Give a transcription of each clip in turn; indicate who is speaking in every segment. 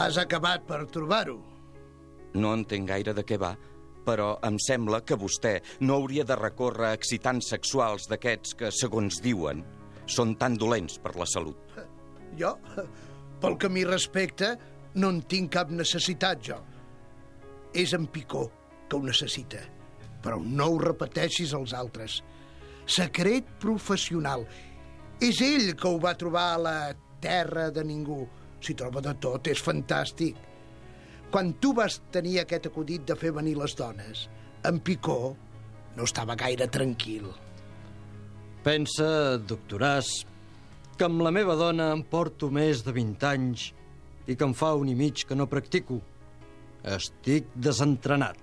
Speaker 1: Has acabat per trobar-ho.
Speaker 2: No entenc gaire de què va, però em sembla que vostè no hauria de recórrer a excitants sexuals d'aquests que, segons diuen, són tan dolents per la salut.
Speaker 1: Jo, pel que m'hi respecta, no en tinc cap necessitat, jo. És en Picó que ho necessita, però no ho repeteixis als altres. Secret professional. És ell que ho va trobar a la terra de ningú. S'hi troba de tot, és fantàstic. Quan tu vas tenir aquest acudit de fer venir les dones, en Picó no estava gaire tranquil.
Speaker 3: Pensa, doctoràs, que amb la meva dona em porto més de 20 anys i que em fa un i mig que no practico. Estic desentrenat.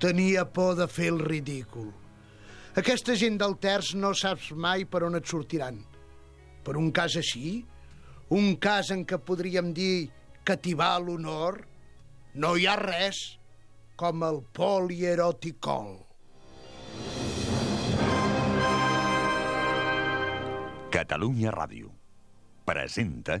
Speaker 1: Tenia por de fer el ridícul. Aquesta gent del terç no saps mai per on et sortiran. Per un cas així, un cas en què podríem dir que t'hi va l'honor, no hi ha res com el polieròticol.
Speaker 4: Catalunya Ràdio presenta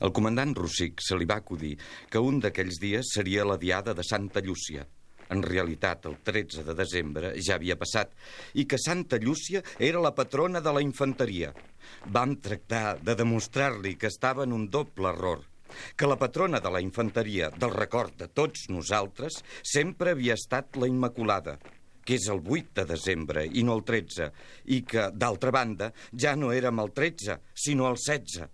Speaker 2: Al comandant Rossic se li va acudir que un d'aquells dies seria la diada de Santa Llúcia. En realitat, el 13 de desembre ja havia passat i que Santa Llúcia era la patrona de la infanteria. Vam tractar de demostrar-li que estava en un doble error que la patrona de la infanteria, del record de tots nosaltres, sempre havia estat la Immaculada, que és el 8 de desembre i no el 13, i que, d'altra banda, ja no érem el 13, sinó el 16.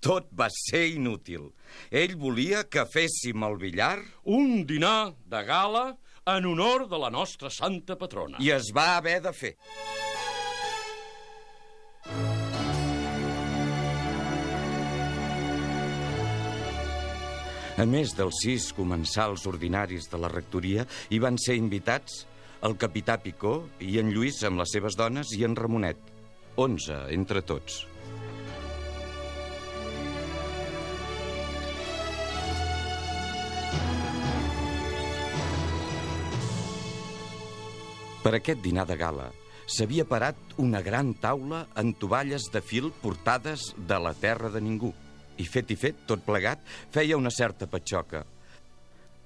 Speaker 2: Tot va ser inútil. Ell volia que féssim el billar...
Speaker 5: Un dinar de gala en honor de la nostra santa patrona.
Speaker 2: I es va haver de fer. A més dels sis comensals ordinaris de la rectoria, hi van ser invitats el capità Picó i en Lluís amb les seves dones i en Ramonet. Onze, entre tots. Per aquest dinar de gala s'havia parat una gran taula amb tovalles de fil portades de la terra de ningú. I fet i fet, tot plegat, feia una certa patxoca.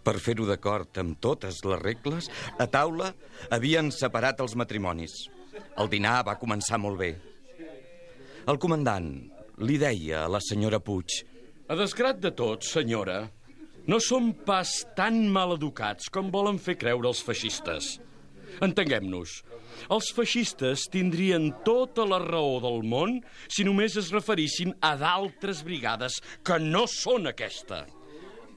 Speaker 2: Per fer-ho d'acord amb totes les regles, a taula havien separat els matrimonis. El dinar va començar molt bé. El comandant li deia a la senyora Puig
Speaker 5: A desgrat de tot, senyora, no som pas tan mal educats com volen fer creure els feixistes. Entenguem-nos. Els feixistes tindrien tota la raó del món si només es referissin a d'altres brigades que no són aquesta.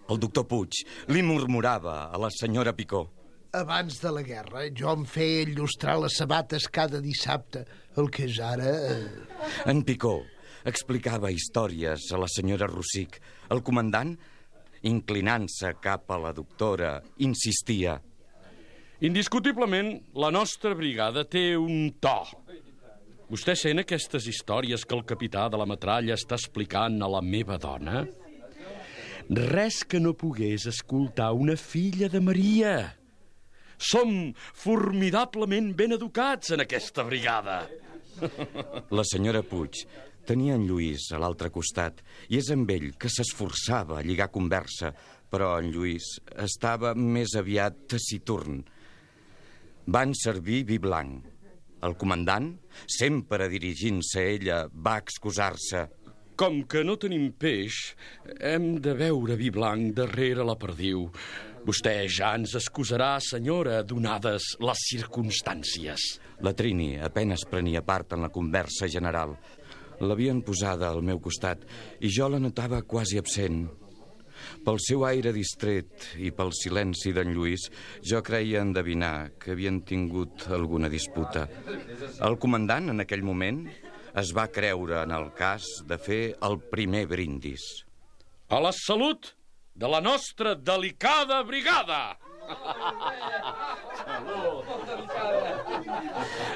Speaker 2: El doctor Puig li murmurava a la senyora Picó.
Speaker 1: Abans de la guerra, jo em feia il·lustrar les sabates cada dissabte, el que és ara... Eh...
Speaker 2: En Picó explicava històries a la senyora Rossic. El comandant, inclinant-se cap a la doctora, insistia.
Speaker 5: Indiscutiblement, la nostra brigada té un to. Vostè sent aquestes històries que el capità de la metralla està explicant a la meva dona? Res que no pogués escoltar una filla de Maria. Som formidablement ben educats en aquesta brigada.
Speaker 2: La senyora Puig tenia en Lluís a l'altre costat i és amb ell que s'esforçava a lligar conversa, però en Lluís estava més aviat taciturn. Van servir vi blanc. El comandant, sempre dirigint-se a ella, va excusar-se.
Speaker 5: Com que no tenim peix, hem de beure vi blanc darrere la perdiu. Vostè ja ens excusarà, senyora, donades les circumstàncies.
Speaker 2: La Trini apenes prenia part en la conversa general. L'havien posada al meu costat i jo la notava quasi absent. Pel seu aire distret i pel silenci d'en Lluís, jo creia endevinar que havien tingut alguna disputa. El comandant, en aquell moment, es va creure en el cas de fer el primer brindis.
Speaker 5: A la salut de la nostra delicada brigada!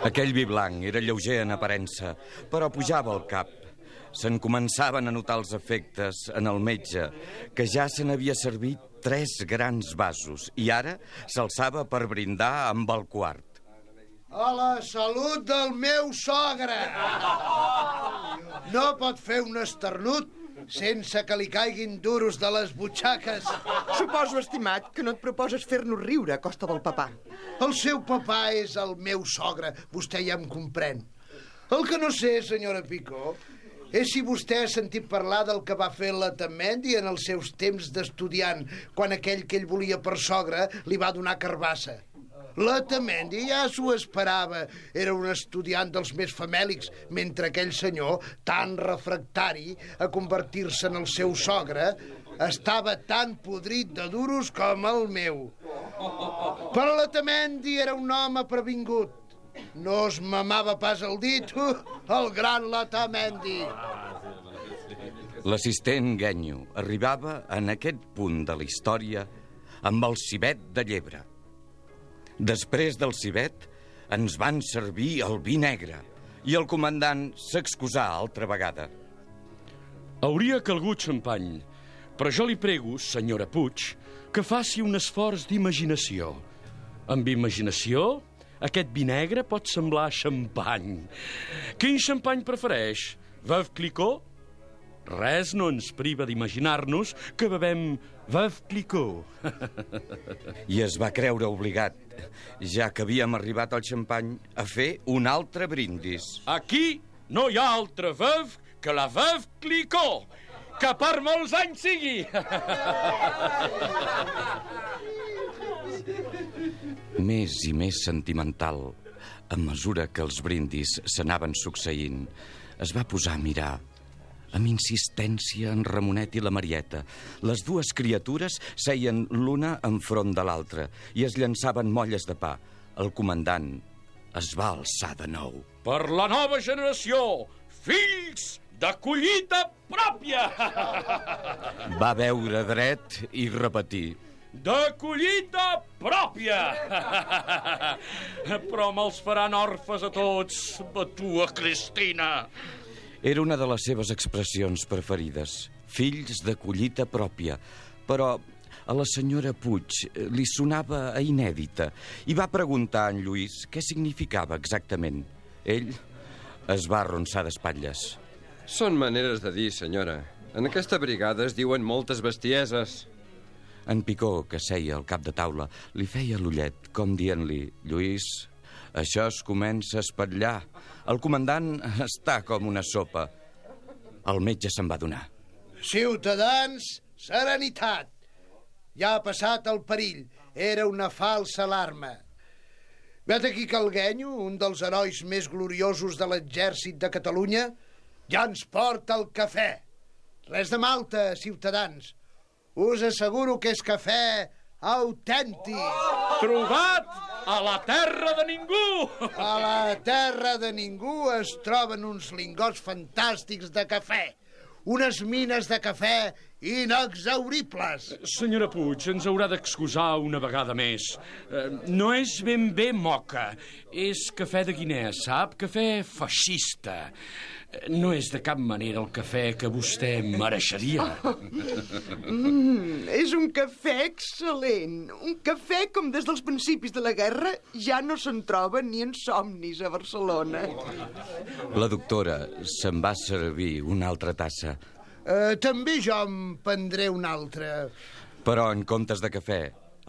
Speaker 2: Aquell vi blanc era lleuger en aparença, però pujava al cap. Se'n començaven a notar els efectes en el metge, que ja se n'havia servit tres grans vasos i ara s'alçava per brindar amb el quart.
Speaker 1: A la salut del meu sogre! No pot fer un esternut sense que li caiguin duros de les butxaques.
Speaker 6: Suposo, estimat, que no et proposes fer-nos riure a costa del papà.
Speaker 1: El seu papà és el meu sogre, vostè ja em comprèn. El que no sé, senyora Picó, és si vostè ha sentit parlar del que va fer la Tamendi en els seus temps d'estudiant, quan aquell que ell volia per sogre li va donar carbassa. La Tamendi ja s'ho esperava. Era un estudiant dels més famèlics, mentre aquell senyor, tan refractari a convertir-se en el seu sogre, estava tan podrit de duros com el meu. Però la Tamendi era un home previngut. No es mamava pas el dit, el gran Latamendi.
Speaker 2: L'assistent Guenyo arribava en aquest punt de la història amb el cibet de llebre. Després del cibet ens van servir el vi negre i el comandant s'excusà altra vegada.
Speaker 5: Hauria calgut xampany, però jo li prego, senyora Puig, que faci un esforç d'imaginació. Amb imaginació, aquest vi negre pot semblar xampany. Quin xampany prefereix? Veuve Clicquot? Res no ens priva d'imaginar-nos que bevem Veuve Clicquot.
Speaker 2: I es va creure obligat, ja que havíem arribat al xampany, a fer un altre brindis.
Speaker 5: Aquí no hi ha altra Veuve que la Veuve Clicquot. Que per molts anys sigui!
Speaker 2: Més i més sentimental, a mesura que els brindis s'anaven succeint, es va posar a mirar amb insistència en Ramonet i la Marieta. Les dues criatures seien l'una enfront de l'altra i es llançaven molles de pa. El comandant es va alçar de nou.
Speaker 5: Per la nova generació, fills de collita pròpia!
Speaker 2: Va veure dret i repetir.
Speaker 5: De collita pròpia! Però me'ls faran orfes a tots, batua Cristina!
Speaker 2: Era una de les seves expressions preferides. Fills de collita pròpia. Però a la senyora Puig li sonava a inèdita i va preguntar a en Lluís què significava exactament. Ell es va arronsar d'espatlles.
Speaker 7: Són maneres de dir, senyora. En aquesta brigada es diuen moltes bestieses.
Speaker 2: En Picó, que seia al cap de taula, li feia l'ullet, com dient-li «Lluís, això es comença a espatllar. El comandant està com una sopa». El metge se'n va donar.
Speaker 1: Ciutadans, serenitat. Ja ha passat el perill. Era una falsa alarma. Vet aquí que el Guenyo, un dels herois més gloriosos de l'exèrcit de Catalunya, ja ens porta el cafè. Res de Malta, ciutadans. Us asseguro que és cafè autèntic.
Speaker 5: Trobat a la terra de ningú!
Speaker 1: A la terra de ningú es troben uns lingots fantàstics de cafè, unes mines de cafè inexauribles.
Speaker 5: Senyora Puig, ens haurà d'excusar una vegada més. Eh, no és ben bé moca, és cafè de Guinea, sap? Cafè feixista. No és de cap manera el cafè que vostè mereixeria.
Speaker 6: Mm, és un cafè excel·lent. Un cafè com des dels principis de la guerra ja no se'n troba ni en somnis a Barcelona.
Speaker 2: La doctora se'n va servir una altra tassa,
Speaker 1: Uh, també jo em prendré una altra.
Speaker 2: però en comptes de cafè,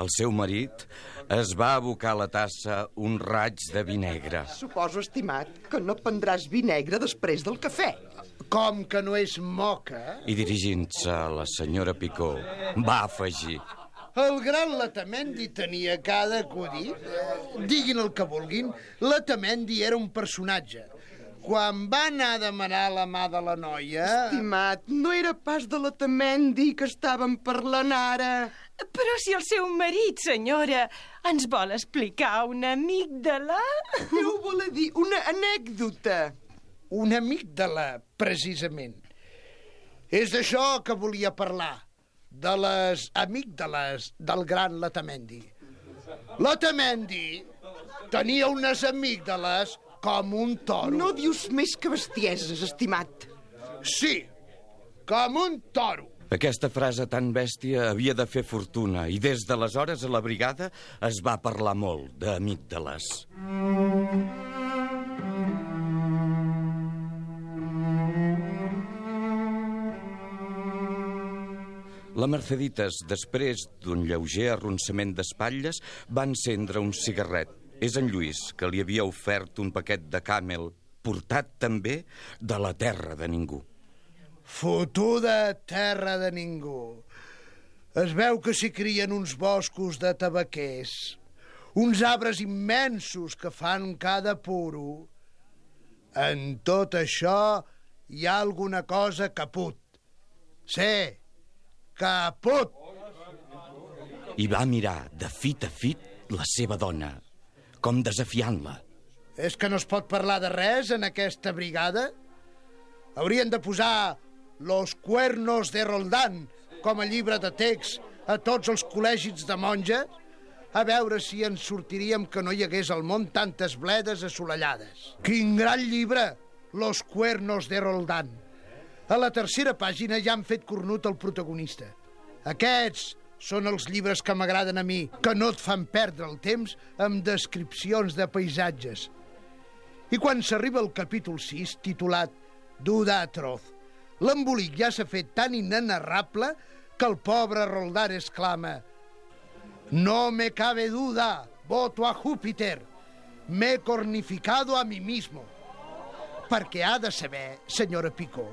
Speaker 2: el seu marit es va abocar a la tassa un raig de vi negre.
Speaker 6: Suposo, estimat, que no prendràs vi negre després del cafè.
Speaker 1: Com que no és moca,
Speaker 2: I dirigint-se a la senyora Picó, va afegir...
Speaker 1: el gran Latamendi tenia cada acudit. Eh, Diguin el que vulguin, Latamendi era un personatge. Quan va anar a demanar la mà de la noia...
Speaker 6: Estimat, no era pas de la Tamendi que estàvem parlant ara.
Speaker 8: Però si el seu marit, senyora, ens vol explicar una amígdala...
Speaker 6: Què ho vol dir? Una anècdota.
Speaker 1: Un amic de la, precisament. És d'això que volia parlar, de les amígdales del gran Latamendi. Latamendi tenia unes amígdales com un toro.
Speaker 6: No dius més que bestieses, estimat.
Speaker 1: Sí, com un toro.
Speaker 2: Aquesta frase tan bèstia havia de fer fortuna i des d'aleshores a la brigada es va parlar molt d'amígdales. La Merceditas, després d'un lleuger arronsament d'espatlles, va encendre un cigarret. És en Lluís, que li havia ofert un paquet de camel, portat també de la terra de ningú.
Speaker 1: Fotuda terra de ningú. Es veu que s'hi crien uns boscos de tabaquers, uns arbres immensos que fan cada puro. En tot això hi ha alguna cosa caput. Sí, caput.
Speaker 2: I va mirar de fit a fit la seva dona, com desafiant-la.
Speaker 1: És que no es pot parlar de res en aquesta brigada? Haurien de posar Los cuernos de Roldán com a llibre de text a tots els col·legis de monges? A veure si ens sortiríem que no hi hagués al món tantes bledes assolellades. Quin gran llibre, Los cuernos de Roldán. A la tercera pàgina ja han fet cornut el protagonista. Aquests són els llibres que m'agraden a mi, que no et fan perdre el temps amb descripcions de paisatges. I quan s'arriba al capítol 6, titulat Duda atroz, l'embolic ja s'ha fet tan inenarrable que el pobre Roldán exclama No me cabe duda, voto a Júpiter, me he cornificado a mi mismo. Perquè ha de saber, senyora Picó,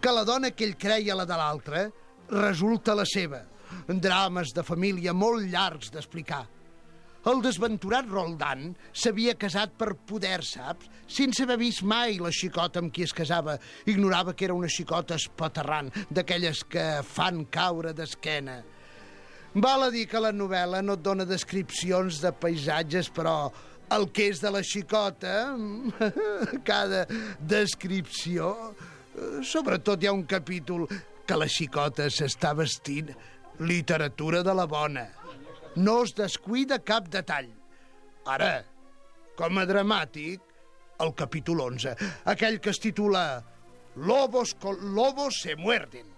Speaker 1: que la dona que ell creia la de l'altra resulta la seva. Drames de família molt llargs d'explicar. El desventurat Roldán s'havia casat per poder, saps? Sense haver vist mai la xicota amb qui es casava. Ignorava que era una xicota espaterrant, d'aquelles que fan caure d'esquena. Val a dir que la novel·la no et dona descripcions de paisatges, però el que és de la xicota, cada descripció... eh, Sobretot hi ha un capítol que la xicota s'està vestint literatura de la bona. No es descuida cap detall. Ara, com a dramàtic, el capítol 11, aquell que es titula Lobos con lobos se muerden.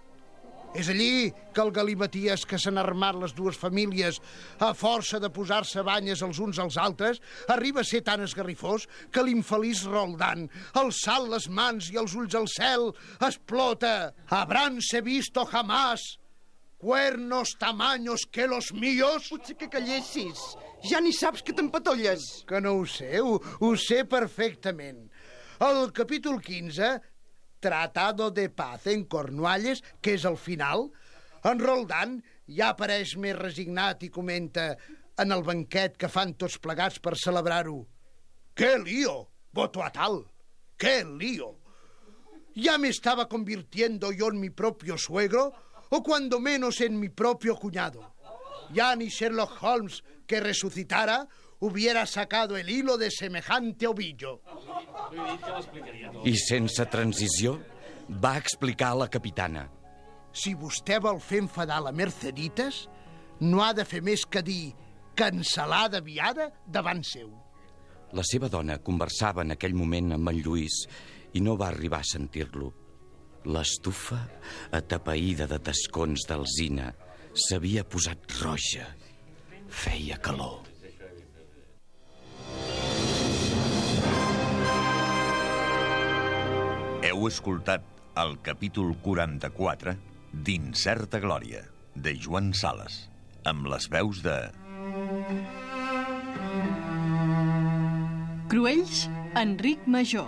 Speaker 1: És allí que el galimaties que s'han armat les dues famílies a força de posar-se banyes els uns als altres arriba a ser tan esgarrifós que l'infeliç Roldán, alçant les mans i els ulls al cel, explota «Habránse visto jamás cuernos tamaños que los míos?»
Speaker 6: Potser que callessis. Ja ni saps que t'empatolles.
Speaker 1: Que no ho sé, ho, ho sé perfectament. El capítol 15, Tratado de Paz en Cornualles, que és el final, en Roldán ja apareix més resignat i comenta en el banquet que fan tots plegats per celebrar-ho. ¡Qué lío! Voto a tal. ¡Qué lío! Ya me estaba convirtiendo yo en mi propio suegro, o cuando menos en mi propio cuñado. Ya ni Sherlock Holmes, que resucitara, hubiera sacado el hilo de semejante ovillo.
Speaker 2: I sense transició va explicar a la capitana.
Speaker 1: Si vostè vol fer enfadar la Merceditas, no ha de fer més que dir cancel·lada viada davant seu.
Speaker 2: La seva dona conversava en aquell moment amb en Lluís i no va arribar a sentir-lo. L'estufa, atapeïda de tascons d'alzina, s'havia posat roja. Feia calor.
Speaker 4: Heu escoltat el capítol 44 d'Incerta Glòria, de Joan Sales, amb les veus de...
Speaker 9: Cruells, Enric Major.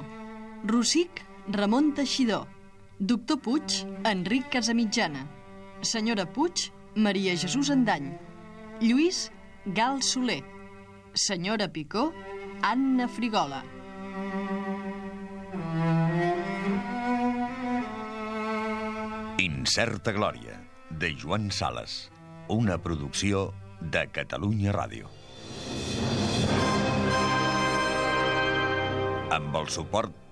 Speaker 9: Rossic, Ramon Teixidor. Doctor Puig, Enric Casamitjana. Senyora Puig, Maria Jesús Andany. Lluís, Gal Soler. Senyora Picó, Anna Frigola.
Speaker 4: Incerta Glòria, de Joan Sales, una producció de Catalunya Ràdio. Amb el suport